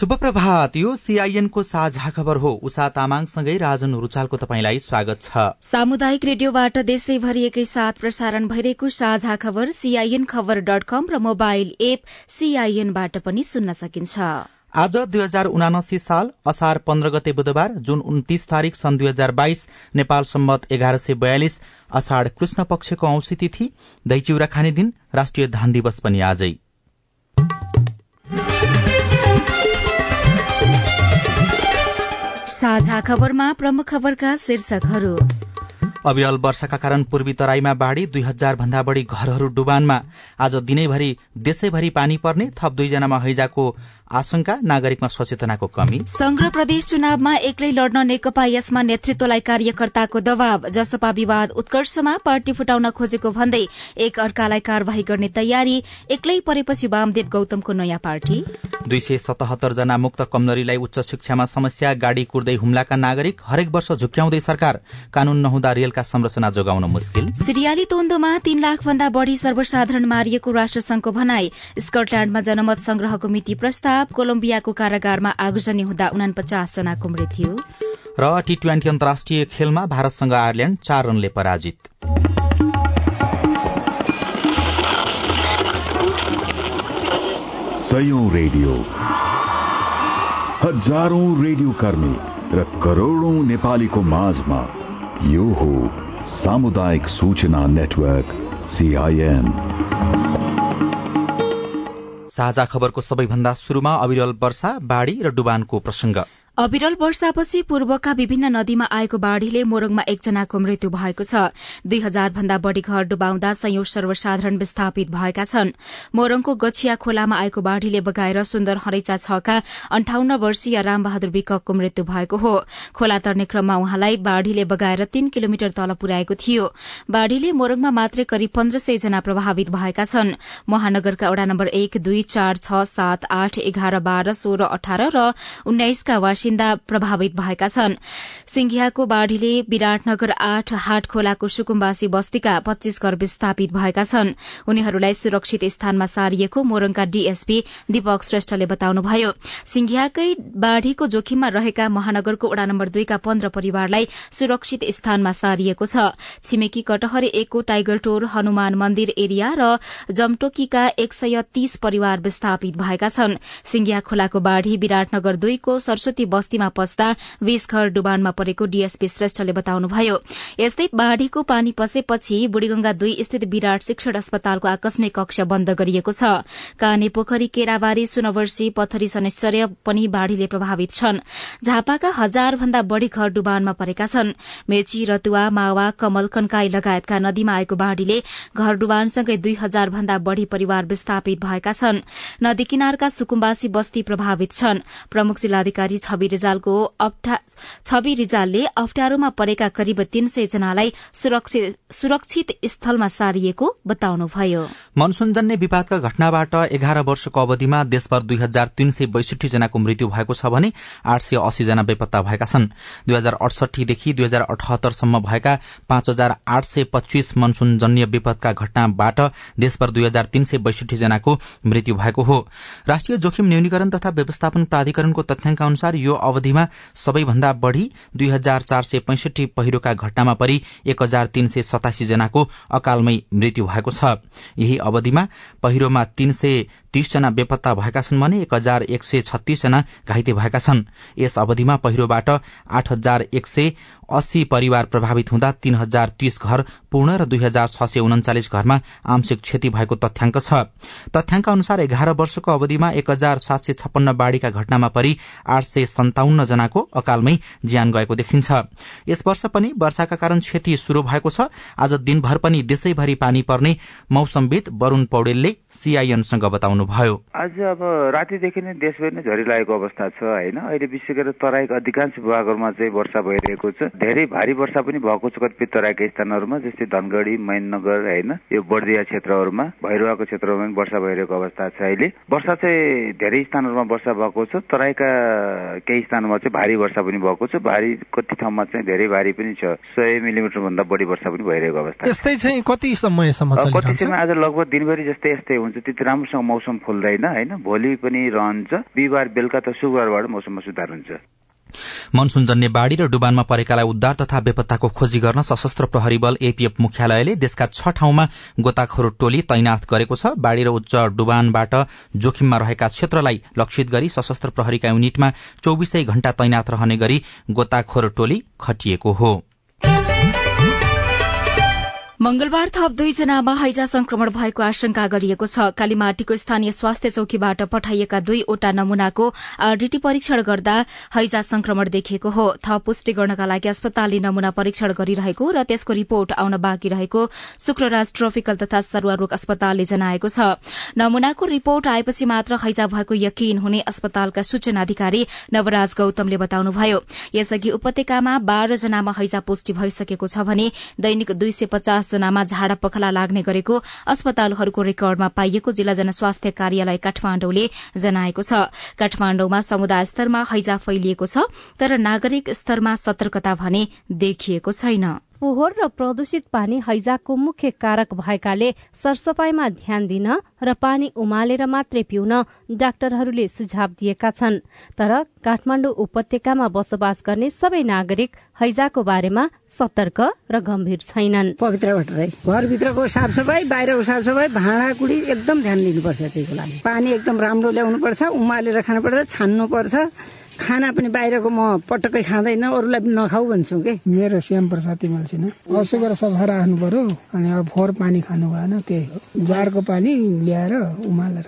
शुभ प्रभात यो सीआईएनको साझा खबर हो। उषा तामाङसँगै राजन रुचालको तपाईँलाई स्वागत छ। सामुदायिक रेडियोबाट देशैभरि एकैसाथ प्रसारण भइरहेको साझा खबर सीआईएन खबर डट कम र मोबाइल एप सीआईएनबाट पनि सुन्न सकिन्छ। आज दुई हजार उनासी साल असार पन्ध्र गते बुधबार जुन उन्तिस तारीक सन् दुई हजार बाइस नेपाल सम्मत एघार सय बयालिस असाढ़ कृष्ण पक्षको औंसी तिथि दहीचिउरा खाने दिन राष्ट्रिय धान दिवस पनि आजै। साझा खबरमा प्रमुख खबरका शीर्षकहरू। अविरल वर्षाका कारण पूर्वी तराईमा बाढ़ी दुई हजार भन्दा बढ़ी घरहरू डुबानमा आज दिनैभरि देशैभरि पानी पर्ने थप दुईजनामा हैजाको आशंका नागरिकमा सचेतनाको कमी। संघ प्रदेश चुनावमा एक्लै लड्न नेकपा यसमा नेतृत्वलाई कार्यकर्ताको दबाव जसपा विवाद उत्कर्षमा पार्टी फुटाउन खोजेको भन्दै एक अर्कालाई कार्यवाही गर्ने तयारी एक्लै परेपछि वामदेव गौतमको नयाँ पार्टी। दुई सय सतहत्तर जना मुक्त कमजोरीलाई उच्च शिक्षामा समस्या गाड़ी कुर्दै हुम्लाका नागरिक हरेक वर्ष झुक्याउँदै सरकार कानून नहुँदा रेलका संरचना जोगाउन मुस्किल। सिरियाली तोन्दोमा तीन लाख भन्दा बढ़ी सर्वसाधारण मारिएको राष्ट्रसंघको भनाई स्कटल्याण्डमा जनमत संग्रहको मिति प्रस्ताव। कोलम्बियाको कारागारमा आगजनी हुँदा उनापचास जनाको मृत्यु। र टी ट्वेन्टी अन्तर्राष्ट्रिय खेलमा भारतसँग आयरल्याण्ड चार रनले पराजित। सयौं रेडियो। हजारौं रेडियो कर्मी र करोड़ौं नेपालीको माझमा यो हो सामुदायिक सूचना नेटवर्क सीआईएन साझा खबरको सबैभन्दा शुरूमा अविरल वर्षा बाढ़ी र डुबानको प्रसंग। अविरल वर्षापछि पूर्वका विभिन्न नदीमा आएको बाढ़ीले मोरङमा एकजनाको मृत्यु भएको छ। दुई हजार भन्दा बढ़ी घर डुबाउँदा संयौं सर्वसाधारण विस्थापित भएका छन्। मोरङको गछिया खोलामा आएको बाढ़ीले बगाएर सुन्दर हरैचा छका अन्ठाउन्न वर्षीय रामबहादुर विकको मृत्यु भएको हो। खोला तर्ने क्रममा उहाँलाई बाढ़ीले बगाएर तीन किलोमिटर तल पुर्याएको थियो। बाढ़ीले मोरङमा मात्रै करिब पन्ध्र सय जना प्रभावित भएका छन्। महानगरका वडा नम्बर एक दुई चार छ सात आठ एघार बाह्र सोह्र अठार र उन्नाइसका वार्षिक बासिन्दा प्रभावित भएका छन्। सिंघियाको बाढ़ीले विराटनगर आठ हाट खोलाको सुकुम्बासी बस्तीका पच्चीस घर विस्थापित भएका छन्। उनीहरूलाई सुरक्षित स्थानमा सारिएको मोरङका डीएसपी दीपक श्रेष्ठले बताउनुभयो सिंघियाकै बाढ़ीको जोखिममा रहेका महानगरको वड़ा नम्बर दुईका पन्ध्र परिवारलाई सुरक्षित स्थानमा सारिएको छ। छिमेकी कटहरे एकको टाइगर टोर हनुमान मन्दिर एरिया र जमटोकीका एक सय तीस परिवार विस्थापित भएका छन्। सिंघिया खोलाको बाढ़ी विराटनगर दुईको सरस्वती बस्तीमा पस्दा बीस घर डुबानमा परेको डीएसपी श्रेष्ठले बताउनुभयो। यस्तै बाढ़ीको पानी पसेपछि बुढ़ीगंगा दुई स्थित विराट शिक्षण अस्पतालको आकस्मिक कक्ष बन्द गरिएको छ। काने पोखरी केराबारी सुनवर्सी पथरी सनेश्वर्य पनि बाढ़ीले प्रभावित छन्। झापाका हजार भन्दा बढ़ी घर डुबानमा परेका छन्। मेची रतुवा मावा कमल कन्काई लगायतका नदीमा आएको बाढ़ीले घर डुबानसँगै दुई हजार भन्दा बढ़ी परिवार विस्थापित भएका छन्। नदी किनारका सुकुम्बासी बस्ती प्रभावित छन्। प्रमुख जिल्लाधिकारी छवि रिजालको छवि रिजालले अप्ठ्यारोमा परेका करिब तीन सय जनालाई सुरक्षित स्थलमा सारिएको बताउनुभयो। मनसूनजन्य विवादका घटनाबाट एघार वर्षको अवधिमा देशभर दुई हजार तीन सय बैसठी जनाको मृत्यु भएको छ भने आठ सय अस्सी जना बेपत्ता भएका छन्। दुई हजार अडसठीदेखि दुई हजार अठहत्तरसम्म भएका पाँच हजार आठ सय पच्चीस मनसूनजन्य विपदका घटनाबाट देशभर दुई हजार तीन सय बैसठी जनाको मृत्यु भएको हो। राष्ट्रिय जोखिम न्यूनीकरण तथा व्यवस्थापन प्राधिकरणको तथ्याङ्क अनुसार यो अवधिमा सबैभन्दा बढ़ी दुई हजार चार सय पैंसठी पहिरोका घटनामा परि एक हजार तीन सय सतासी जनाको अकालमै मृत्यु भएको छ। यही अवधिमा पहिरोमा तीन सय तीसजना बेपत्ता भएका छन् भने एक हजार एक सय छत्तीसजना घाइते भएका छन्। यस अवधिमा पहिरोबाट आठ हजार एक सय अस्सी परिवार प्रभावित हुँदा तीन हजार तीस घर पूर्ण र दुई हजार छ सय उन्चालिस घरमा आंशिक क्षति भएको तथ्याङ्क छ। तथ्याङ्क अनुसार एघार वर्षको अवधिमा एक हजार सात सय छप्पन्न बाढ़ीका घटनामा परि आठ सय सन्ताउन्न जनाको अकालमै ज्यान गएको देखिन्छ। यस वर्ष पनि वर्षाका कारण क्षति शुरू भएको छ। आज दिनभर पनि देशैभरि पानी पर्ने मौसमविद वरूण पौडेलले सीआईएनसँग बताउनुभयो। आज अब रातिदेखि नै देशभरि नै झरी अवस्था छ होइन? अहिले विशेष गरेर तराईको अधिकांश भागहरूमा चाहिँ वर्षा भइरहेको छ। धेरै भारी वर्षा पनि भएको छ कतिपय तराईका स्थानहरूमा जस्तै धनगढ़ी मैननगर होइन यो बर्दिया क्षेत्रहरूमा भैरुवाको क्षेत्रमा पनि वर्षा भइरहेको अवस्था छ अहिले। वर्षा चाहिँ धेरै स्थानहरूमा वर्षा भएको छ तराईका केही स्थानमा चाहिँ भारी वर्षा पनि भएको छ भारी कति ठाउँमा चाहिँ धेरै भारी पनि छ। सय मिलिमिटर भन्दा बढी वर्षा पनि भइरहेको अवस्था। यस्तै चाहिँ कति समयसम्म कति समय आज लगभग दिनभरि जस्तै यस्तै हुन्छ त्यति राम्रोसँग मौसम खोल्दैन होइन? भोलि पनि रहन्छ। बिहिबार बेलुका त शुक्रबारबाट मौसममा सुधार हुन्छ। मनसूनजन्य बाढ़ी र डुबानमा परेकालाई उद्धार तथा बेपत्ताको खोजी गर्न सशस्त्र प्रहरी बल एपीएफ मुख्यालयले देशका छ ठाउँमा गोताखोर टोली तैनाथ गरेको छ। बाढ़ी र उच्च डुबानबाट जोखिममा रहेका क्षेत्रलाई लक्षित गरी सशस्त्र प्रहरीका युनिटमा चौविसै घण्टा तैनाथ रहने गरी गोताखोर टोली खटिएको हो। मंगलबार थप दुईजनामा हैजा संक्रमण भएको आशंका गरिएको छ। कालीमाटीको स्थानीय स्वास्थ्य चौकीबाट पठाइएका दुईवटा नमूनाको आरडीटी परीक्षण गर्दा हैजा संक्रमण देखिएको हो। थप पुष्टि गर्नका लागि अस्पतालले नमूना परीक्षण गरिरहेको र त्यसको रिपोर्ट आउन बाँकी रहेको शुक्रराज ट्रपिकल तथा सरुवारोग अस्पतालले जनाएको छ। नमूनाको रिपोर्ट आएपछि मात्र हैजा भएको यकिन हुने अस्पतालका सूचना अधिकारी नवराज गौतमले बताउनुभयो। यसअघि उपत्यकामा बाह्र जनामा हैजा पुष्टि भइसकेको छ भने दैनिक दुई सय पचास जनामा झाडा पखला लाग्ने गरेको अस्पतालहरूको रेकर्डमा पाइएको जिल्ला जनस्वास्थ्य कार्यालय काठमाण्डुले जनाएको छ। काठमाण्डुमा समुदाय स्तरमा हैजा फैलिएको छ तर नागरिक स्तरमा सतर्कता भने देखिएको छैन। फोहोर र प्रदूषित पानी हैजाको मुख्य कारक भएकाले सरसफाईमा ध्यान दिन र पानी उमालेर मात्रै पिउन डाक्टरहरूले सुझाव दिएका छन्। तर काठमाडौँ उपत्यकामा बसोबास गर्ने सबै नागरिक हैजाको बारेमा सतर्क र गम्भीर छैनन्। घरभित्रको साफसफाई बाहिरको साफसफाई भाँडाकुडी एकदम ध्यान दिनुपर्छ त्यही लागि। पानी एकदम राम्रो ल्याउनु पर्छ उमालेर खानुपर्छ छान्नु पर्छ खाना पनि बाहिरको म पटक्कै खाँदैन अरूलाई पनि नखाऊ भन्छु कि? मेरो श्याम प्रसाद तिमल छैन। असुगर सफा राख्नु पर्यो। अनि अब फोहोर पानी खानु भएन त्यही हो। जारको पानी ल्याएर उमालेर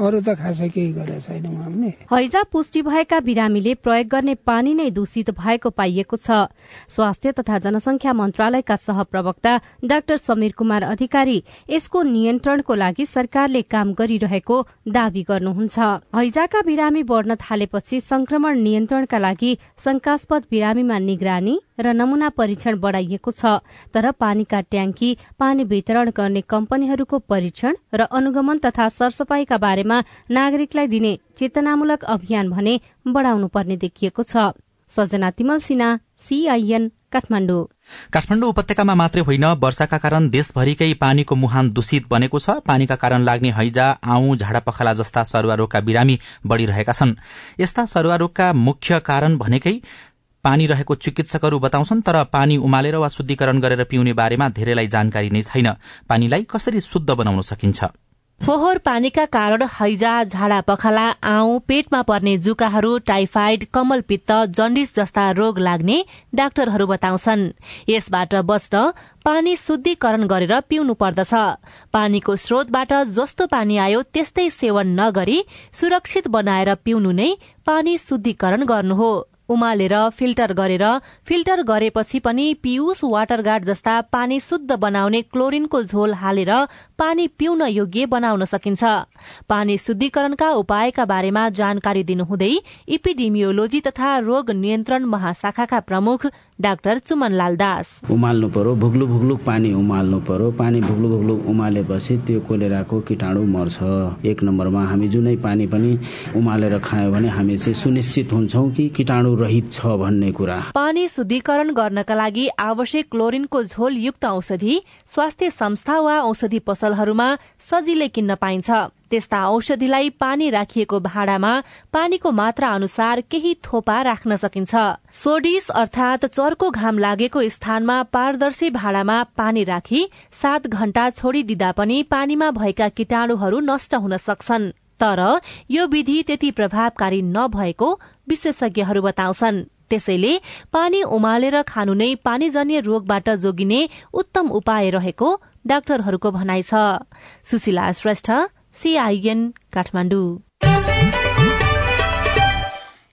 अरू त खासै केही गरेको छैन हैजा पुष्टि भएका बिरामीले प्रयोग गर्ने पानी नै दूषित भएको पाइएको छ। स्वास्थ्य तथा जनसंख्या मन्त्रालयका सहप्रवक्ता डाक्टर समीर कुमार अधिकारी यसको नियन्त्रणको लागि सरकारले काम गरिरहेको दावी गर्नुहुन्छ। हैजाका बिरामी बढ़न थालेपछि संक्रमण नियन्त्रणका लागि शंकास्पद बिरामीमा निगरानी र नमूना परीक्षण बढ़ाइएको छ। तर पानीका ट्याङ्की पानी वितरण गर्ने कम्पनीहरूको परीक्षण र अनुगमन तथा सरसफाईका बारेमा नागरिकलाई दिने चेतनामूलक अभियान भने बढ़ाउनु पर्ने देखिएको छ। सजना तिमल सिन्हा सीआईएन काठमाडौँ। काठमाडौँ उपत्यकामा मात्रै होइन वर्षाका कारण देशभरिकै पानीको मुहान दूषित बनेको छ। पानीका कारण लाग्ने हैजा आउँ झाडा पखाला जस्ता सरुवा रोगका बिरामी बढ़िरहेका छन्। यस्ता सरुवा रोगका मुख्य कारण भनेकै पानी रहेको चिकित्सकहरू बताउँछन् तर पानी उमालेर वा शुद्धिकरण गरेर पिउने बारेमा धेरैलाई जानकारी नै छैन। पानीलाई कसरी शुद्ध बनाउन सकिन्छ? फोहोर पानीका कारण हैजा झाडा पखाला आउँ पेटमा पर्ने जुकाहरू टाइफाइड कमल पित्त जन्डिस जस्ता रोग लाग्ने डाक्टरहरू बताउँछन्। यसबाट बच्न पानी शुद्धिकरण गरेर पिउनु पर्दछ। पानीको स्रोतबाट जस्तो पानी आयो त्यस्तै सेवन नगरी सुरक्षित बनाएर पिउनु नै पानी शुद्धिकरण गर्नु हो। उमालेर फिल्टर गरेर फिल्टर गरेपछि पनि पियुस वाटर गार्ड जस्ता पानी शुद्ध बनाउने क्लोरिनको झोल हालेर पानी पिउन योग्य बनाउन सकिन्छ। पानी शुद्धिकरणका उपायका बारेमा जानकारी दिनुहुँदै इपिडिमियोलोजी तथा रोग नियन्त्रण महाशाखाका प्रमुख डाक्टर चुमनलाल दास। उमाल्नु पर्यो भुग्लु भुग्लु पानी उमाल्नु पर्यो। पानी भुग्लु भुग्लु उमालेपछि त्यो कोलेराको किटाणु मर्छ। एक नम्बरमा हामी जुनै पानी पनि उमालेर खायो भने हामी चाहिँ सुनिश्चित हुन्छौ कि किटाणु रहित छ भन्ने कुरा। पानी शुद्धिकरण गर्नका लागि आवश्यक क्लोरिनको झोल युक्त औषधि स्वास्थ्य संस्था वा औषधि पसलहरूमा सजिलै किन्न पाइन्छ। त्यस्ता औषधिलाई पानी राखिएको भाँडामा पानीको मात्रा अनुसार केही थोपा राख्न सकिन्छ। सोडिस अर्थात चर्को घाम लागेको स्थानमा पारदर्शी भाँडामा पानी राखी सात घण्टा छोडिदिँदा पनि पानीमा भएका किटाणुहरू नष्ट हुन सक्छन्। तर यो विधि त्यति प्रभावकारी नभएको विशेषज्ञहरू बताउँछन्। त्यसैले पानी उमालेर खानु नै पानीजन्य रोगबाट जोगिने उत्तम उपाय रहेको डाक्टरहरूको भनाइ छ। सुशीला श्रेष्ठ सीआईएन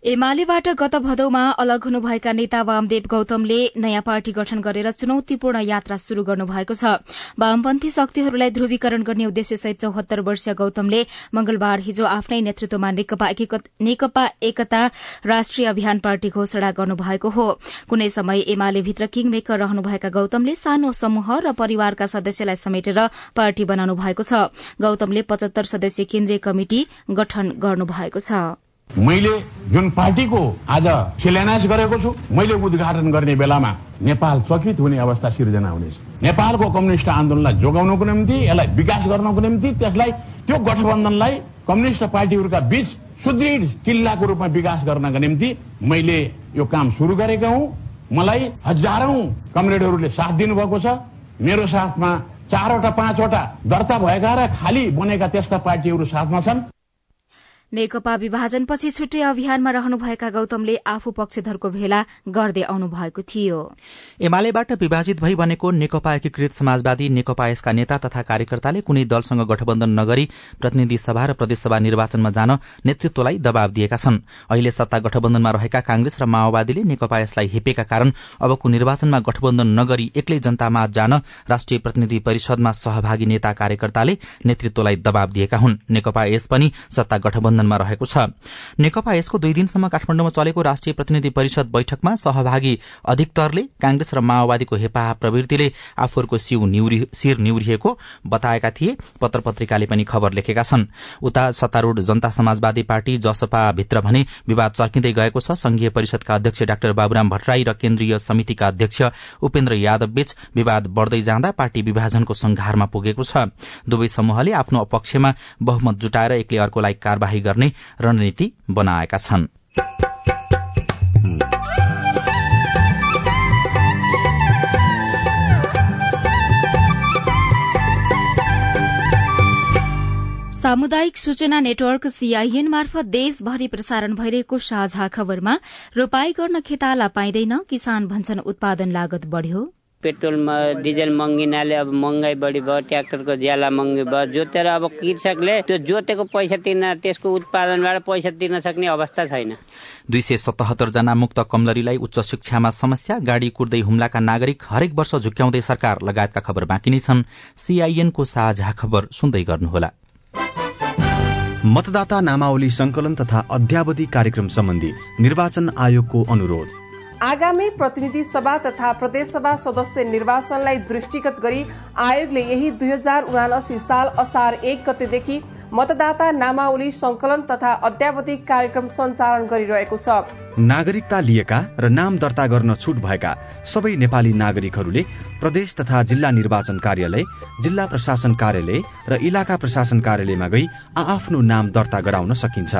एमालेबाट गत भदौमा अलग हुनुभएका नेता वामदेव गौतमले नयाँ पार्टी गठन गरेर चुनौतीपूर्ण यात्रा शुरू गर्नुभएको छ। वामपन्थी शक्तिहरूलाई ध्रुवीकरण गर्ने उद्देश्यसहित चौहत्तर वर्षीय गौतमले मंगलबार हिजो आफ्नै नेतृत्वमा नेकपा एकता राष्ट्रिय अभियान पार्टी घोषणा गर्नुभएको हो। कुनै समय एमाले भित्र किङमेकर रहनुभएका गौतमले सानो समूह र परिवारका सदस्यलाई समेटेर पार्टी बनाउनु भएको छ। गौतमले पचहत्तर सदस्यीय केन्द्रीय कमिटि गठन गर्नुभएको छ। मैले जुन पार्टीको आज शिलान्यास गरेको छु मैले उद्घाटन गर्ने बेलामा नेपाल चकित हुने अवस्था सिर्जना हुनेछ। नेपालको कम्युनिस्ट आन्दोलनलाई जोगाउनको निम्ति यसलाई विकास गर्नको निम्ति त्यसलाई त्यो गठबन्धनलाई कम्युनिस्ट पार्टीहरूका बीच सुदृढ किल्लाको रूपमा विकास गर्नका निम्ति मैले यो काम सुरु गरेका हुँ। मलाई हजारौं कमरेडहरूले साथ दिनुभएको छ। मेरो साथमा चारवटा पाँचवटा दर्ता भएका र खाली बनेका त्यस्ता पार्टीहरू साथमा छन्। नेकपा विभाजनपछि छुट्टै अभियानमा रहनुभएका गौतमले आफू पक्षधरको भेला गर्दै आउनु भएको थियो। एमालेबाट विभाजित भई बनेको नेकपा एकीकृत समाजवादी नेकपा यसका नेता तथा कार्यकर्ताले कुनै दलसँग गठबन्धन नगरी प्रतिनिधि सभा र प्रदेशसभा निर्वाचनमा जान नेतृत्वलाई दबाव दिएका छन्। अहिले सत्ता गठबन्धनमा रहेका कांग्रेस र माओवादीले नेकपा यसलाई हेपेका कारण अबको निर्वाचनमा गठबन्धन नगरी एक्लै जनतामा जान राष्ट्रिय प्रतिनिधि परिषदमा सहभागी नेता कार्यकर्ताले नेतृत्वलाई दबाव दिएका हुन्। नेकपा यस पनि सत्ता गठबन्धन गठबन्धनमा रहेको छ। नेकपा यसको दुई दिनसम्म काठमाडौँमा चलेको राष्ट्रिय प्रतिनिधि परिषद बैठकमा सहभागी अधिकतरले कांग्रेस र माओवादीको हेपाह प्रवृत्तिले आफूहरूको शिर निउरिएको बताएका थिए। पत्र पत्रिकाले पनि खबर लेखेका छन्। उता सत्तारूढ़ जनता समाजवादी पार्टी जसपा भित्र भने विवाद चर्किँदै गएको छ। संघीय परिषदका अध्यक्ष डाक्टर बाबुराम भट्टराई र केन्द्रीय समितिका अध्यक्ष उपेन्द्र यादव बीच विवाद बढ़दै जाँदा पार्टी विभाजनको संघारमा पुगेको छ। दुवै समूहले आफ्नो पक्षमा बहुमत जुटाएर एकले अर्कोलाई कार्यवाही गर्ने रणनीति बनाएका छन्। सामुदायिक सूचना नेटवर्क सीआईएन मार्फत देशभरि प्रसारण भइरहेको साझा खबरमा रोपाई गर्न खेताला पाइँदैन किसान भन्छन् उत्पादन लागत बढ़्यो। पेट्रोलमा डिजल महँगिनाले अब महँगाई बढी भयो ट्र्याक्टरको ज्याला महँगी भयो। जोतेर अब कृषकले त्यो जोतेको पैसा तिर्न त्यसको उत्पादनबाट पैसा तिर्न सक्ने अवस्था छैन। दुई सय सतहत्तर जना मुक्त कमलरीलाई उच्च शिक्षामा समस्या गाड़ी कुर्दै हुम्लाका नागरिक हरेक वर्ष झुक्याउँदै सरकार लगायतका खबर बाँकी नै छन्। सीआईएनको साझा खबर सुन्दै गर्नुहोला। मतदाता नामावली संकलन तथा अध्यावधि कार्यक्रम सम्बन्धी निर्वाचन आयोगको अनुरोध। आगामी प्रतिनिधि सभा तथा प्रदेशसभा सदस्य निर्वाचनलाई दृष्टिगत गरी आयोगले यही दुई साल असार एक गतेदेखि मतदाता नामावली संकलन तथा अध्यावधिक कार्यक्रम सञ्चालन गरिरहेको छ। नागरिकता लिएका र नाम दर्ता गर्न छुट भएका सबै नेपाली नागरिकहरूले प्रदेश तथा जिल्ला निर्वाचन कार्यालय जिल्ला प्रशासन कार्यालय र इलाका प्रशासन कार्यालयमा गई आफ्नो नाम दर्ता गराउन सकिन्छ।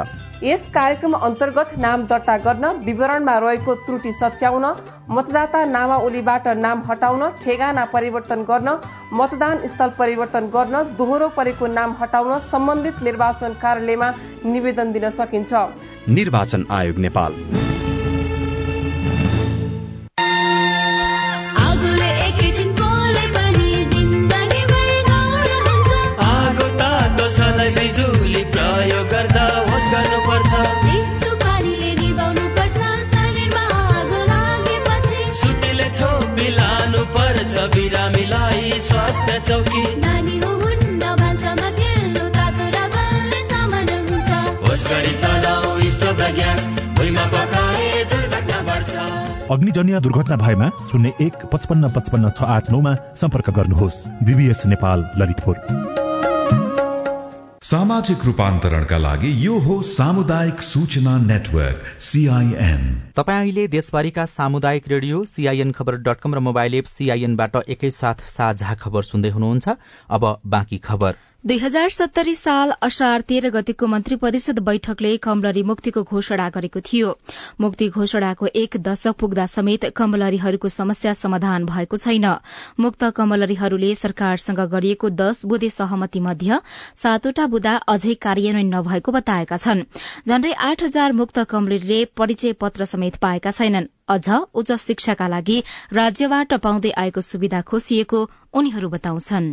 यस कार्यक्रम अन्तर्गत नाम दर्ता गर्न विवरणमा रहेको त्रुटि सच्याउन मतदाता नामावलीबाट नाम हटाउन ठेगाना परिवर्तन गर्न मतदान स्थल परिवर्तन गर्न दोहोरो परेको नाम हटाउन सम्बन्धित निर्वाचन कार्यालयमा निवेदन दिन सकिन्छ। निर्वाचन आयोग नेपाल। चौकी। नानी हुन्न भान्सामा तेल्लो तातो र बलले सामान हुन्छ। होस गरी चलाऊ स्टोभ र ग्यास भुइँमा पकाए दुर्घटना बढ्छ। अग्निजन्य दुर्घटना भएमा शून्य एक पचपन्न पचपन्न छ आठ नौमा सम्पर्क गर्नुहोस्। बिबिएस नेपाल ललितपुर। सामाजिक रूपान्तरणका लागि यो हो सामुदायिक सूचना नेटवर्क सीआईएन तपाईँ अहिले देशभरिका सामुदायिक radio CIN Khabar dot com र मोबाइल एप सीआईएनबाट एकैसाथ साझा खबर सुन्दै हुनुहुन्छ। अब बाँकी खबर। दुई हजार सत्तरी साल असार तेह्र गतिको मन्त्री परिषद बैठकले कमलरी मुक्तिको घोषणा गरेको थियो। मुक्ति घोषणाको एक दशक पुग्दा समेत कमलरीहरूको समस्या समाधान भएको छैन। मुक्त कमलरीहरूले सरकारसँग गरिएको दश बुधे सहमति मध्य सातवटा बुदा अझै कार्यान्वयन नभएको बताएका छन्। झण्डै आठ हजार मुक्त कमलरीले परिचय पत्र समेत पाएका छैनन्। अझ उच्च शिक्षाका लागि राज्यबाट पाउँदै आएको सुविधा खोसिएको उनीहरू बताउँछन्।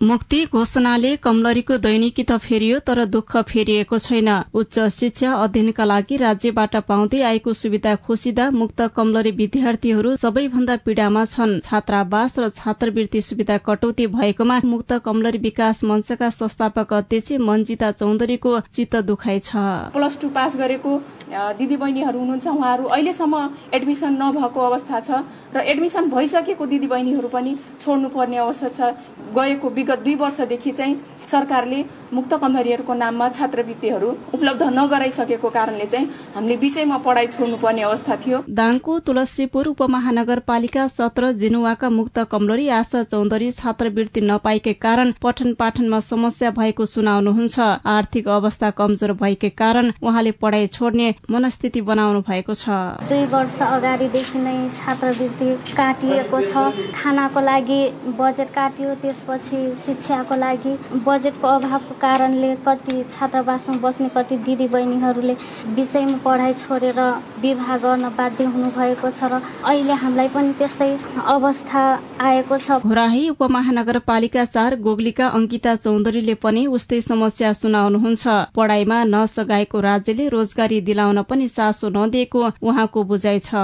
मुक्ति घोषणाले कमलरीको दैनिकी त फेरियो तर दुःख फेरिएको छैन। उच्च शिक्षा अध्ययनका लागि राज्यबाट पाउँदै आएको सुविधा खोसिँदा मुक्त कमलरी विद्यार्थीहरू सबैभन्दा पीड़ामा छन्। छात्रावास र छात्रवृत्ति सुविधा कटौती भएकोमा मुक्त कमलरी विकास मञ्चका संस्थापक अध्यक्ष मन्जिता चौधरीको चित्त दुखाइ छ। प्लस टू पास गरेको दिदी बहिनीहरू हुनुहुन्छ। उहाँहरू अहिलेसम्म एडमिसन नभएको अवस्था छ र एडमिसन भइसकेको दिदी बहिनीहरू पनि छोड्नु पर्ने अवस्था छ। गएको विगत दुई वर्षदेखि चाहिँ सरकारले मुक्त कमलरीहरूको नाममा छात्रवृत्तिहरू उपलब्ध नगराइसकेको कारणले चाहिँ हामीले बिचैमा पढाइ छोड्नुपर्ने अवस्था थियो। दाङको तुलसीपुर उपमहानगरपालिका सत्र जिनुवाका मुक्त कमलरी आशा चौधरी छात्रवृत्ति नपाएकै कारण पठन पाठनमा समस्या भएको सुनाउनुहुन्छ। आर्थिक अवस्था कमजोर भएकै कारण उहाँले पढाइ छोड्ने मनस्थिति बनाउनु भएको छ। दुई वर्ष अगाडिदेखि नै छात्रवृत्ति काटिएको छ। खानाको लागि बजेट काटियो त्यसपछि शिक्षाको लागि बजेटको अभावको कारणले कति छात्रावासमा बस्ने कति दिदी बहिनीहरूले बिचैमा पढाइ छोडेर विवाह गर्न बाध्य हुनुभएको छ र अहिले हामीलाई पनि त्यस्तै अवस्था आएको छ। घोराही उपमहानगरपालिका चार गोगलीका अंकिता चौधरीले पनि उस्तै समस्या सुनाउनुहुन्छ। पढाइमा नसगाएको राज्यले रोजगारी दिलाउन पनि चासो नदिएको उहाँको बुझाइ छ।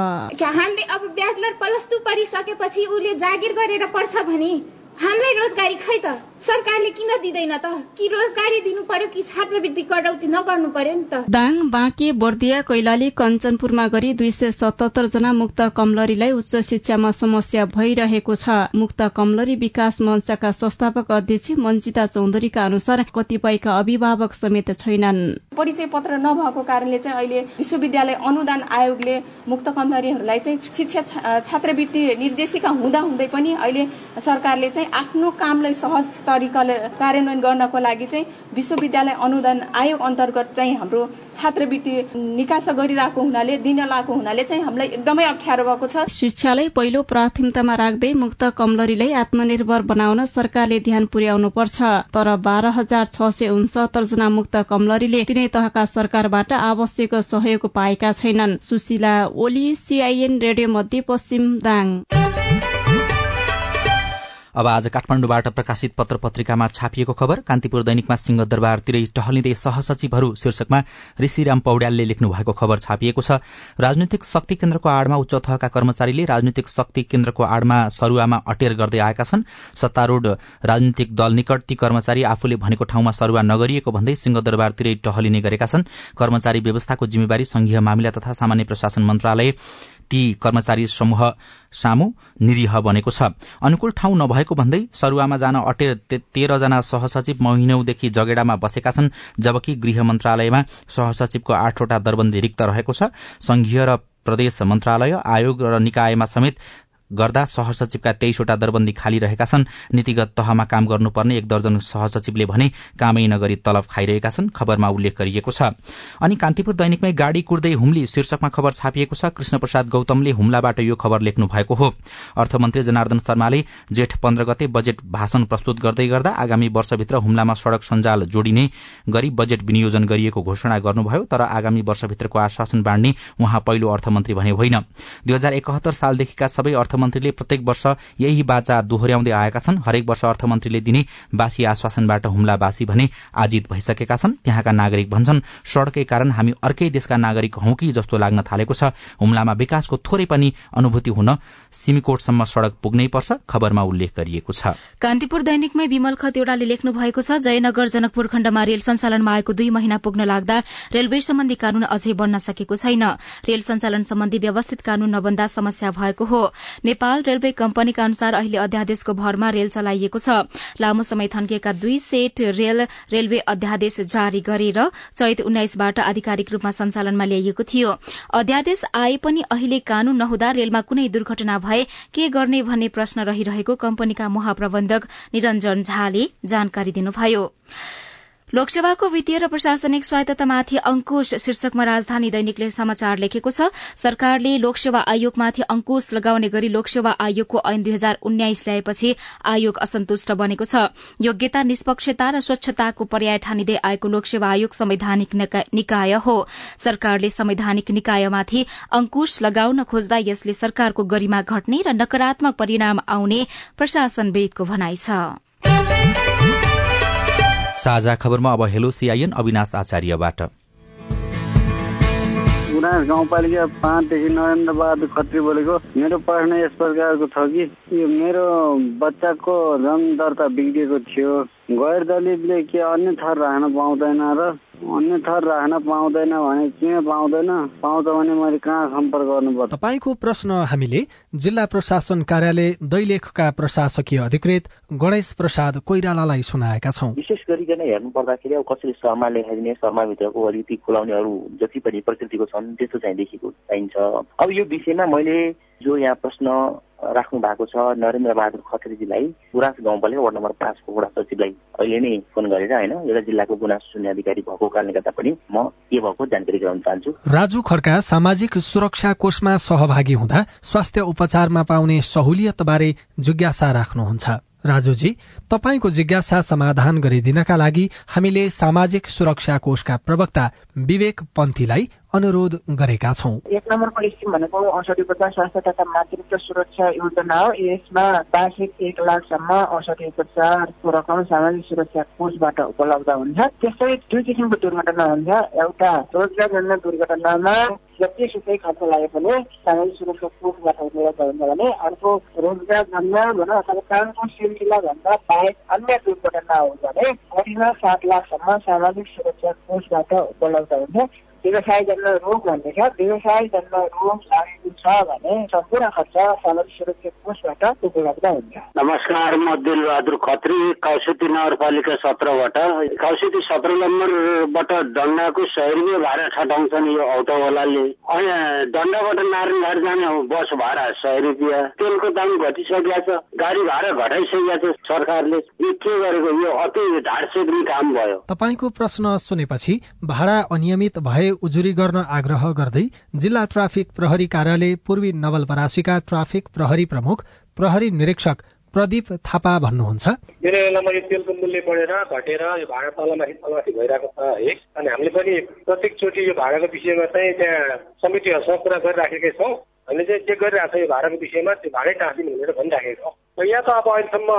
हामीले अब ब्याचलर प्लस टू पढिसकेपछि उसले जागिर गरेर पढ्छ भने? हामीलाई रोजगारी खै त? सरकारले किन दिँदैन त? कि रोजगारी दिनु पर्यो कि छात्रवृत्ति कटौती नगर्नु पर्यो नि त? दाङ बाँके बर्दिया कैलाली कञ्चनपुरमा गरी दुई सय सतहत्तर जना मुक्त कमलरीलाई उच्च शिक्षामा समस्या भइरहेको छ। मुक्त कमलरी विकास मञ्चका संस्थापक अध्यक्ष मञ्जिता चौधरीका अनुसार कतिपयका अभिभावक समेत छैनन्। परिचय पत्र नभएको कारणले चाहिँ अहिले विश्वविद्यालय अनुदान आयोगले मुक्त कमलरीहरूलाई चाहिँ शिक्षा छात्रवृत्ति निर्देशिका हुँदा हुँदै पनि अहिले सरकारले चाहिँ आफ्नो कामलाई सहज तरिकाले कार्यान्वयन गर्नको लागि चाहिँ विश्वविद्यालय अनुदान आयोग अन्तर्गत चाहिँ हाम्रो छात्रवृत्ति निकास गरिरहेको हुनाले दिन लागेको हुनाले चाहिँ हामीलाई एकदमै अप्ठ्यारो भएको छ। शिक्षालाई पहिलो प्राथमिकतामा राख्दै मुक्त कमलरीलाई आत्मनिर्भर बनाउन सरकारले ध्यान पुर्याउनु पर्छ तर बाह्र हजार छ सय उन्सत्तर जना मुक्त कमलरीले तिनै तहका सरकारबाट आवश्यक सहयोग पाएका छैनन्। Sushila Oli CIN radio Madhya Paschim Dang. अब आज काठमाडौँबाट प्रकाशित पत्र पत्रिकामा छापिएको खबर कान्तिपुर दैनिकमा सिंहदरबारतिरै टहलिँदै सहसचिवहरू शीर्षकमा ऋषिराम पौड्यालले लेख्नु भएको खबर छापिएको छ। राजनैतिक शक्ति केन्द्रको आड़मा उच्च तहका कर्मचारीले राजनैतिक शक्ति केन्द्रको आड़मा सरुवामा अटेर गर्दै आएका छन्। सत्तारूढ़ राजनीतिक दल निकट ती कर्मचारी आफूले भनेको ठाउँमा सरुवा नगरिएको भन्दै सिंहदरबारतिरै टहलिने गरेका छन्। कर्मचारी व्यवस्थाको जिम्मेवारी संघीय मामिला तथा सामान्य प्रशासन मन्त्रालय ती कर्मचारी समूह सामु निरीह बनेको छ। अनुकूल ठाउँ नभएको भन्दै सरुवामा जान अटेर तेह्रजना सहसचिव महिनौदेखि जगेडामा बसेका छन् जबकि गृह मन्त्रालयमा सहसचिवको आठवटा दरबन्दी रिक्त रहेको छ। संघीय र प्रदेश मन्त्रालय आयोग र निकायमा समेत गर्दा सहसचिवका तेइसवटा दरबन्दी खाली रहेका छन्। नीतिगत तहमा काम गर्नुपर्ने एक दर्जन सहसचिवले भने कामै नगरी तलब खाइरहेका छन् खबरमा उल्लेख गरिएको छ। अनि कान्तिपुर दैनिकमै गाड़ी कुर्दै हुम्ली शीर्षकमा खबर छापिएको छ कृष्ण प्रसाद गौतमले हुम्लाबाट यो खबर लेख्नु भएको हो। अर्थमन्त्री जनार्दन शर्माले जेठ पन्ध्र गते बजेट भाषण प्रस्तुत गर्दै गर्दा आगामी वर्षभित्र हुम्लामा सड़क सञ्जाल जोडिने गरी बजेट विनियोजन गरिएको घोषणा गर्नुभयो तर आगामी वर्षभित्रको आश्वासन बाँड्ने उहाँ पहिलो अर्थमन्त्री भने होइन। दुई हजार एकहत्तर सालदेखिका सबै अर्थमन्त्रीले प्रत्येक वर्ष यही बाचा दोहोर्याउँदै आएका छन्। हरेक वर्ष अर्थमन्त्रीले दिने बासी आश्वासनबाट हुम्लावासी भने आजित भइसकेका छन्। त्यहाँका नागरिक भन्छन् सड़कै कारण हामी अर्कै देशका नागरिक हौ कि? जस्तो लाग्न थालेको छ। हुम्लामा विकासको थोरै पनि अनुभूति हुन सिमीकोटसम्म सड़क पुग्नै पर्छ खबरमा उल्लेख गरिएको छ। कान्तिपुर दैनिकमै विमल खतिवड़ाले लेख्नु भएको छ जयनगर जनकपुर खण्डमा रेल सञ्चालनमा आएको दुई महिना पुग्न लाग्दा रेलवे सम्बन्धी कानून अझै बन्न सकेको छैन। रेल सञ्चालन सम्बन्धी व्यवस्थित कानून नबन्दा समस्या भएको हो। नेपाल रेलवे कम्पनीका अनुसार अहिले अध्यादेशको भरमा रेल चलाइएको छ। लामो समय थन्किएका दुई सेट रेल रेलवे अध्यादेश जारी गरेर चैत उन्नाइसबाट आधिकारिक रूपमा सञ्चालनमा ल्याइएको थियो। अध्यादेश आए पनि अहिले कानून नहुँदा रेलमा कुनै दुर्घटना भए के गर्ने भन्ने प्रश्न रहिरहेको कम्पनीका महाप्रबन्धक निरञ्जन झाले जानकारी दिनुभयो। लोकसभाको वित्तीय र प्रशासनिक स्वायत्ततामाथि अंकुश शीर्षकमा राजधानी दैनिकले समाचार लेखेको छ सरकारले लोकसेवा आयोगमाथि अंकुश लगाउने गरी लोकसेवा आयोगको ऐन दुई हजार उन्नाइस ल्याएपछि आयोग असन्तुष्ट बनेको छ। योग्यता निष्पक्षता र स्वच्छताको पर्याय ठानिँदै आएको लोकसेवा आयोग संवैधानिक निकाय हो। सरकारले संवैधानिक निकायमाथि अंकुश लगाउन खोज्दा यसले सरकारको गरिमा घट्ने र नकारात्मक परिणाम आउने प्रशासनवेदको भनाइ छ। साझा खबरमा अब हेलो सिआइएन अविनाश आचार्यबाट। गुनास गाउँपालिका पाँचदेखि नरेन्द्र बहादुर खत्री बोलेको मेरो प्रश्न यस प्रकारको छ कि यो मेरो बच्चाको जन्म दर्ता बिग्रिएको थियो। गैर दलितले के अन्य थर राख्न पाउँदैन र अन्य थर राख्न पाउँदैन भने किन पाउँदैन? पाउँछ भने मैले कहाँ सम्पर्क गर्नुपर्छ? तपाईँको प्रश्न हामीले जिल्ला प्रशासन कार्यालय दैलेखका प्रशासकीय अधिकृत गणेश प्रसाद कोइरालालाई सुनाएका छौं। विशेष गरिकन हेर्नु पर्दाखेरि अब कसरी शर्मा लेखाइदिने शर्माभित्रको अलिकति खुलाउनेहरू जति पनि प्रकृतिको छन् त्यस्तो चाहिँ देखेको चाहिन्छ। अब यो विषयमा मैले जो यहाँ प्रश्न राख्नु भएको छ। नरेन्द्र बहादुर खत्रीजीलाई गुराँस गाउँपालिका वार्ड नम्बर पाँचको वडा सचिवलाई अहिले नै फोन गरेर होइन एउटा जिल्लाको गुनासो सुन्ने अधिकारी भएको कारणले गर्दा पनि म के भएको जानकारी गराउन चाहन्छु। राजु खड्का सामाजिक सुरक्षा कोषमा सहभागी हुँदा स्वास्थ्य उपचारमा पाउने सहुलियत बारे जिज्ञासा राख्नुहुन्छ। राजुजी तपाईँको जिज्ञासा समाधान गरिदिनका लागि हामीले सामाजिक सुरक्षा कोषका प्रवक्ता विवेक पन्थीलाई अनुरोध गरेका छौं। एक नम्बरको स्किम भनेको औषधि उपचार स्वास्थ्य तथा मातृत्व सुरक्षा योजना हो यसमा वार्षिक एक लाखसम्म औषधि उपचारको रकम सामाजिक सुरक्षा कोषबाट उपलब्ध हुन्छ। त्यस्तै दुई किसिमको दुर्घटना हुन्छ। एउटा रोजगारजन्य दुर्घटनामा जतिसुकै खर्च लागे पनि सामाजिक सुरक्षा कोषबाट उपलब्ध हुन्छ भने अर्को रोजगार जन्य भनौँ अथवा कामको सिलसिला भन्दा बाहेक अन्य दुर्घटना हो भने करिब सात लाखसम्म सामाजिक सुरक्षा कोषबाट उपलब्ध हुन्छ। व्यवसाय जन्म रोग भन्ने छ व्यवसाय जन्म रोग लागेको छ भने सम्पूर्ण खर्च सामाजिक सुरक्षा कोषबाट उपलब्ध हुन्छ नमस्कार म दिलबहादुर खत्री कौसुती नगरपालिका सत्रबाट कौसुती सत्र नम्बरबाट डन्डाको सय भाडा ठटाउँछन् यो अटोवालाले अनि डन्डाबाट नारायणघाट जाने बस भाडा सय रुपियाँ तेलको दाम घटिसकेको छ गाडी भाडा घटाइसकेको छ सरकारले यो के गरेको यो अति ढाड सेक्ने काम भयो तपाईँको प्रश्न सुनेपछि भाडा अनियमित भए उजुरी गर्न आग्रह गर्दै जिल्ला ट्राफिक प्रहरी कार्यालय पूर्वी नवलपरासीका ट्राफिक प्रहरी प्रमुख प्रहरी निरीक्षक प्रदीप थापा भन्नुहुन्छ। मेरो बेलामा यो तेलको मूल्य बढेर घटेर यो भाडा तलमाथि तलमाथि भइरहेको छ है। अनि हामीले पनि प्रत्येक चोटि यो भाडाको विषयमा चाहिँ त्यहाँ समितिहरूसँग कुरा गरिराखेकै छौँ। हामीले चाहिँ चेक गरिरहेको छ यो भाडाको विषयमा त्यो भाडै टाँसिनु भनेर भनिराखेको छौँ। यहाँ त अब अहिलेसम्म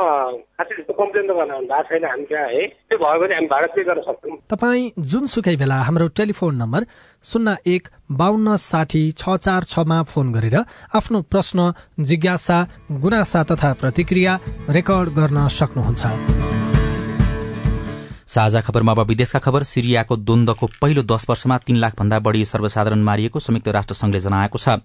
खासै त्यस्तो कम्प्लेन त गर्न भएको छैन हामी त्यहाँ है? त्यो भयो भने हामी भाडा पे गर्न सक्छौँ। तपाईँ जुनसुकै बेला हाम्रो टेलिफोन नम्बर शून्य एक बाहन्न साठी छ चार छमा फोन गरेर आफ्नो प्रश्न जिज्ञासा गुनासा तथा प्रतिक्रिया रेकर्ड गर्न सक्नुहुन्छ। साझा खबरमा अब विदेशका खबर सिरियाको द्वन्दको पहिलो दश वर्षमा तीन लाख भन्दा बढ़ी सर्वसाधारण मारिएको संयुक्त राष्ट्र संघले जनाएको छ।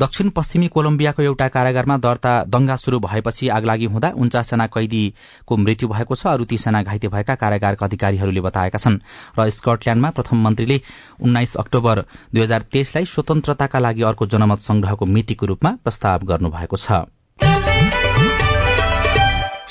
दक्षिण पश्चिमी कोलम्बियाको एउटा कारागारमा दर्ता दंगा शुरू भएपछि आगलागी हुँदा उन्चासजना कैदीको मृत्यु भएको छ अरू तीसजना घाइते भएका कारागारका अधिकारीहरूले बताएका छन्। र स्कटल्याण्डमा प्रथम मन्त्रीले उन्नाइस अक्टोबर दुई हजार तेइसलाई स्वतन्त्रताका लागि अर्को जनमत संग्रहको मितिको रूपमा प्रस्ताव गर्नुभएको छ।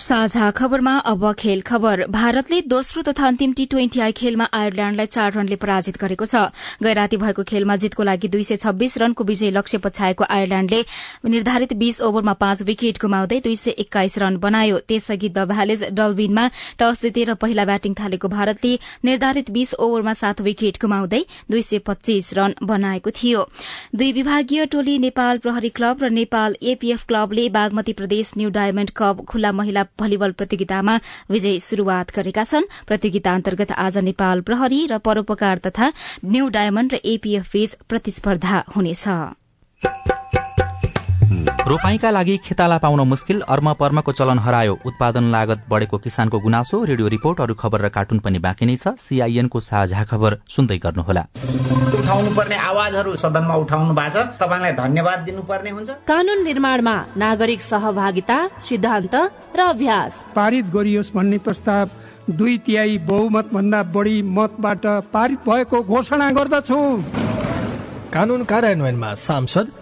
साझा खबरमा अब खेल खबर। भारतले दोस्रो तथा अन्तिम टी ट्वेन्टी आई खेलमा आयरल्याण्डलाई चार रनले पराजित गरेको छ। गैराती भएको खेलमा जितको लागि दुई सय छब्बीस रनको विजय लक्ष्य पछ्याएको आयरल्याण्डले निर्धारित बीस ओभरमा पाँच विकेट गुमाउँदै दुई सय एक्काइस रन बनायो। त्यसअघि द भ्यालेज डल्बिनमा टस जितेर पहिला ब्याटिङ थालेको भारतले निर्धारित बीस ओभरमा सात विकेट गुमाउँदै दुई सय पच्चीस रन बनाएको थियो। दुई विभागीय टोली नेपाल प्रहरी क्लब र नेपाल एपीएफ क्लबले बागमती प्रदेश न्यू डायमण्ड कप खुल्ला महिला भलिबल प्रतियोगितामा विजय शुरूआत गरेका छन्। प्रतियोगिता अन्तर्गत आज नेपाल प्रहरी र परोपकार तथा न्यू डायमण्ड र एपीएफ बीच प्रतिस्पर्धा हुनेछ। रोपाईका लागि खेताला पाउन मुस्किल अर्म पर्मको चलन हरायो। उत्पादन लागत बढ़ेको किसानको गुनासो रेडियो रिपोर्ट अरू खबर र कार्टुन पनि बाँकी नै छ। सीआईएनको साझा खबर सुन्दै गर्नुहोला। उठाउनु पर्ने आवाजहरू सदनमा उठाउनु भएको छ। तपाईँलाई धन्यवाद दिनुपर्ने हुन्छ। कानून निर्माणमा नागरिक सहभागिता सिद्धान्त र अभ्यास। पारित गरियोस् भन्ने प्रस्ताव दुई तिहाई बहुमत भन्दा बढी मतबाट पारित भएको घोषणा गर्दछु। कानून कार्यान्वयनमा सांसद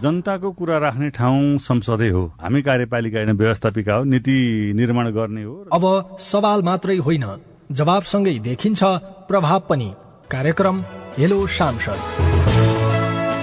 जनताको कुरा राख्ने ठाउँ संसदै हो। हामी कार्यपालिका होइन व्यवस्थापिका हो नीति निर्माण गर्ने हो। अब सवाल मात्रै होइन जवाबसँगै देखिन्छ प्रभाव पनि। कार्यक्रम हेलो सांसद।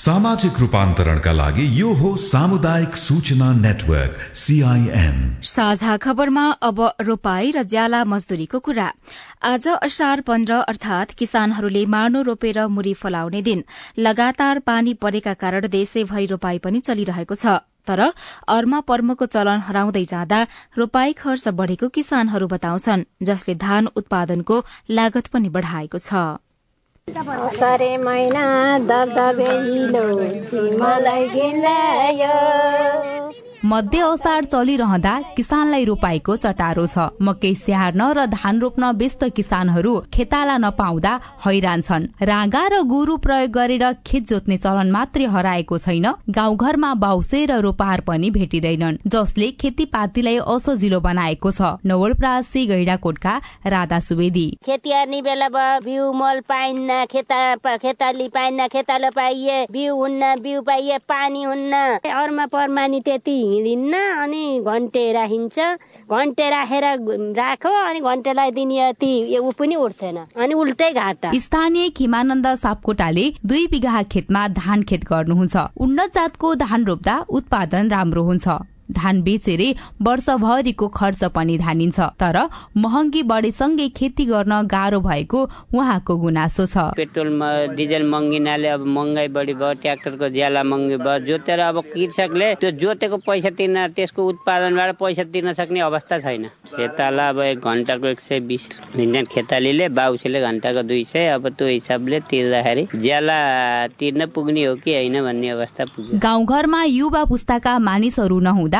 सामाजिक रूपान्तरणका लागि यो हो सामुदायिक सूचना नेटवर्क सीआईएन साझा खबरमा अब रोपाई र ज्याला मजदूरीको कुरा। आज असार पन्ध्र अर्थात किसानहरूले मार्नो रोपेर मुरी फलाउने दिन। लगातार पानी परेका कारण देशैभरि रोपाई पनि चलिरहेको छ। तर अर्मा पर्मको चलन हराउँदै जाँदा रोपाई खर्च बढ़ेको किसानहरू बताउँछन् जसले धान उत्पादनको लागत पनि बढ़ाएको छ। असारे महिना दबदबे मलाई गिलायो। मध्य असार चलिरहँदा किसानलाई रोपाईको चटारो छ। मकै स्याहार्न र धान रोप्न व्यस्त किसानहरू खेताला नपाउँदा हैरान छन्। राँगा र गोरु प्रयोग गरेर खेत जोत्ने चलन मात्रै हराएको छैन। गाउँघरमा बाउसे र रोपार पनि भेटिँदैनन् जसले खेतीपातीलाई असजिलो बनाएको छ। नवलप्रासी गैडाकोटका राधा सुवेदी। खेती बेला बिउ मल पाइन्न खेता खेताली पाइन्न खेतालो पाइए बिउ हुन्न बिउ पाइए पानी हुन्न। अरूमा त्यति हिँडिन्न अनि घन्टे राखिन्छ। घन्टे राखेर राखो अनि घन्टेलाई दिने ती ऊ पनि उठ्थेन अनि उल्टै घाट। स्थानीय खिमानन्द सापकोटाले दुई बिघा खेतमा धान खेत गर्नुहुन्छ। उन्नत जातको धान रोप्दा उत्पादन राम्रो हुन्छ। धान बेचेरै वर्षभरिको खर्च पनि धानिन्छ। तर महँगी बढेसँगै खेती गर्न गाह्रो भएको उहाँको गुनासो छ। पेट्रोल डिजल महँगिनाले अब महँगाई बढी भयो ट्र्याक्टरको ज्याला महँगी भयो। जोतेर अब कृषकले त्यो जोतेको पैसा तिर्न त्यसको उत्पादनबाट पैसा तिर्न सक्ने अवस्था छैन। खेताला अब एक घन्टाको एक सय बिस लिन्छन् खेतालीले बाउसीले घन्टाको दुई सय। अब त्यो हिसाबले तिर्दाखेरि ज्याला तिर्न पुग्ने हो कि होइन भन्ने अवस्था पुग्छ गाउँघरमा युवा पुस्ताका मानिसहरू नहुँदा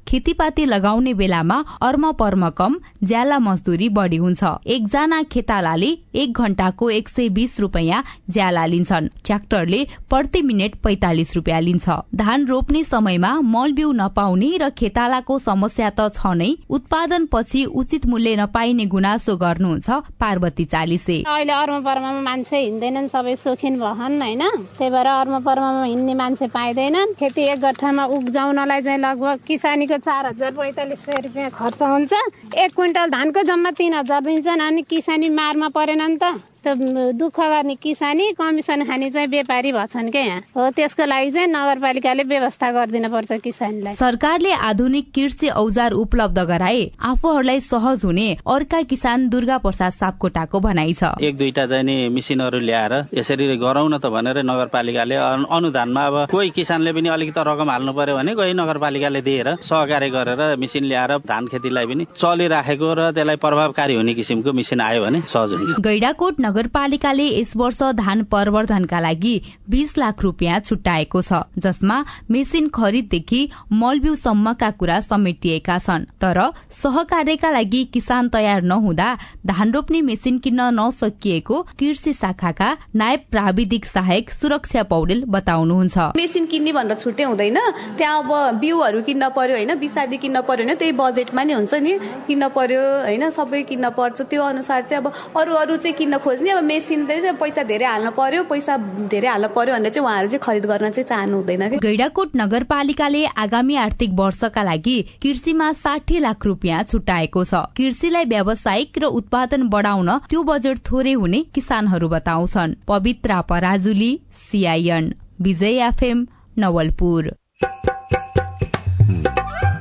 खेतीपाती लगाउने बेलामा अर्म पर्म कम ज्याला मजदुरी बढ़ी हुन्छ। एकजना खेतालाले एक घण्टाको एक सय बीस रूपियाँ ज्याला लिन्छन्। ट्र्याक्टरले प्रति मिनट पैतालिस रूपियाँ लिन्छ। धान रोप्ने समयमा मल बिउ नपाउने र खेतालाको समस्या त छ नै। उत्पादन पछि उचित मूल्य नपाइने गुनासो गर्नुहुन्छ पार्वती चालिसे। अहिले अर्म पर्वमा मान्छे हिँड्दैनन् सबै सोखिन भहन् होइन? त्यही भएर अर्म पर्वमा हिँड्ने मान्छे पाइँदैनन्। खेती एक गठामा उब्जाउनलाई चाहिँ लगभग किसानीको चार हजार पैँतालिस सय रुपियाँ खर्च हुन्छ। एक क्विन्टल धानको जम्मा तिन हजार दिन्छन् अनि किसानी मारमा परेन नि त। दुःख गर्ने किसानी कमिसन खाने चाहिँ व्यापारी भछन् क्या यहाँ। हो त्यसको लागि चाहिँ नगरपालिकाले व्यवस्था गरिदिनु पर्छ किसानलाई। सरकारले आधुनिक कृषि औजार उपलब्ध गराए। आफूहरूलाई सहज हुने अर्का किसान दुर्गा प्रसाद सापकोटाको भनाइ छ। एक दुईटा चाहिँ नि मिसिनहरू ल्याएर यसरी गरौँ न त भनेर नगरपालिकाले अनुदानमा अब कोही किसानले पनि अलिकति रकम हाल्नु पर्यो भने कोही नगरपालिकाले दिएर सहकार्य गरेर मिसिन ल्याएर धान खेतीलाई पनि चलिराखेको र त्यसलाई प्रभावकारी हुने किसिमको मिसिन आयो भने सहज हुन्छ। गैडाकोट नगरपालिकाले यस वर्ष धान प्रवर्धनका लागि बीस लाख रूपियाँ छुट्याएको छ जसमा मेसिन खरिददेखि मलबिउसम्मका कुरा समेटिएका छन्। तर सहकार्यका लागि किसान तयार नहुँदा धान रोप्ने मेसिन किन्न नसकिएको कृषि शाखाका नायब प्राविधिक सहायक सुरक्षा पौडेल बताउनुहुन्छ। मेसिन किन्ने भनेर छुट्टै हुँदैन। त्यहाँ अब बिउहरू किन्न पर्यो होइन बिसादी किन्न पर्यो होइन त्यही बजेटमा नै हुन्छ नि। किन्न पर्यो होइन सबै किन्न पर्छ। त्यो अनुसार चाहिँ अब अरू अरू चाहिँ किन्न खोज खोज्ने अब मेसिन चाहिँ पैसा धेरै हाल्नु पर्यो पैसा धेरै हाल्नु पर्यो भनेर चाहिँ उहाँहरू चाहिँ खरिद गर्न चाहिँ चाहनु हुँदैन गैडाकोट नगरपालिकाले आगामी आर्थिक वर्षका लागि कृषिमा साठी लाख रुपियाँ छुट्याएको छ कृषिलाई व्यावसायिक र उत्पादन बढाउन त्यो बजेट थोरै हुने किसानहरू बताउँछन् पवित्रा पराजुली सिआइएन विजय एफएम नवलपुर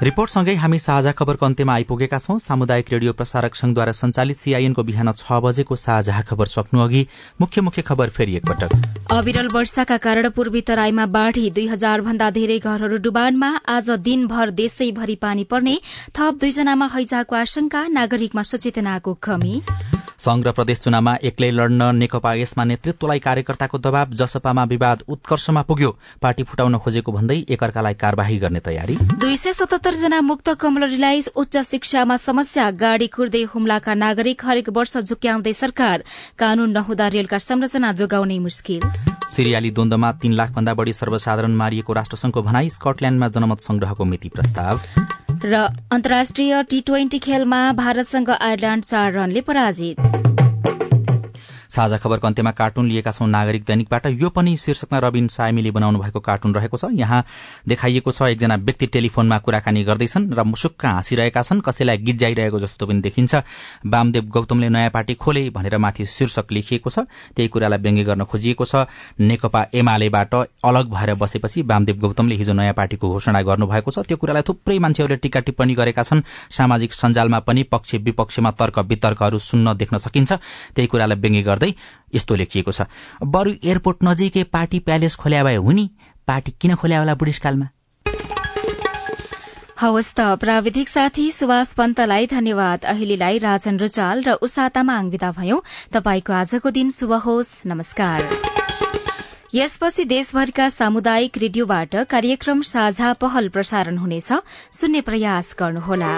रिपोर्टसँगै हामी साझा खबरको अन्त्यमा आइपुगेका छौं। सामुदायिक रेडियो प्रसारक संघद्वारा संचालित सीआईएनको बिहान छ बजेको साझा खबर सक्नु अघि मुख्य मुख्य खबर फेरि एकपटक अविरल वर्षाका कारण पूर्वी तराईमा बाढ़ी दुई हजार भन्दा धेरै घरहरू डुबानमा आज दिनभर देशैभरि पानी पर्ने थप दुईजनामा हैजाको आशंका नागरिकमा सचेतनाको कमी। संघ र प्रदेश चुनावमा एक्लै लड्न नेकपा यसमा नेतृत्वलाई कार्यकर्ताको दबाव जसपामा विवाद उत्कर्षमा पुग्यो पार्टी फुटाउन खोजेको भन्दै एकअर्कालाई कार्यवाही गर्ने तयारी। दुई सय सतहत्तर जना मुक्त कमलरीलाई उच्च शिक्षामा समस्या गाड़ी कुर्दै हुम्लाका नागरिक हरेक वर्ष झुक्याउँदै सरकार कानून नहुँदा रेलका संरचना जोगाउने मुस्किल। सिरियाली द्वन्दमा तीन लाख भन्दा बढ़ी सर्वसाधारण मारिएको राष्ट्रसंघको भनाई स्कटल्याण्डमा जनमत संग्रहको मिति प्रस्ताव। र अन्तर्राष्ट्रिय टी ट्वेन्टी खेलमा भारतसँग आयरल्याण्ड चार रनले पराजित। साझा खबरको अन्त्यमा कार्टुन लिएका छौं नागरिक दैनिकबाट। यो पनि शीर्षकमा रविन सायमीले बनाउनु भएको कार्टुन रहेको छ। यहाँ देखाइएको छ एकजना व्यक्ति टेलिफोनमा कुराकानी गर्दैछन् र मुसुक्क हाँसिरहेका छन्। कसैलाई गिज्जाइरहेको जस्तो पनि देखिन्छ। वामदेव गौतमले नयाँ पार्टी खोले भनेर माथि शीर्षक लेखिएको छ। त्यही कुरालाई व्यङ्ग्य गर्न खोजिएको छ। नेकपा एमालेबाट अलग भएर बसेपछि वामदेव गौतमले हिजो नयाँ पार्टीको घोषणा गर्नुभएको छ। त्यो कुरालाई थुप्रै मान्छेहरूले टिका टिप्पणी गरेका छन्। सामाजिक सञ्जालमा पनि पक्ष विपक्षमा तर्क वितर्कहरू सुन्न देख्न सकिन्छ। त्यही कुरालाई व्यङ्ग्य गर्दै यस्तो लेखिएको छ। बरु एयरपोर्ट नजिकै पार्टी प्यालेस खोल्या भए हुने पार्टी किन खोल्या होला बुढीसकालमा? हवस् त प्राविधिक साथी सुभाष पन्तलाई धन्यवाद। अहिलेलाई राजन रुचाल र उषा तामाङ विदा भयौं। तपाईँको आजको दिन शुभ होस्। नमस्कार। यसपछि देशभरिका सामुदायिक रेडियोबाट कार्यक्रम साझा पहल प्रसारण हुनेछ। सुन्ने प्रयास गर्नुहोला।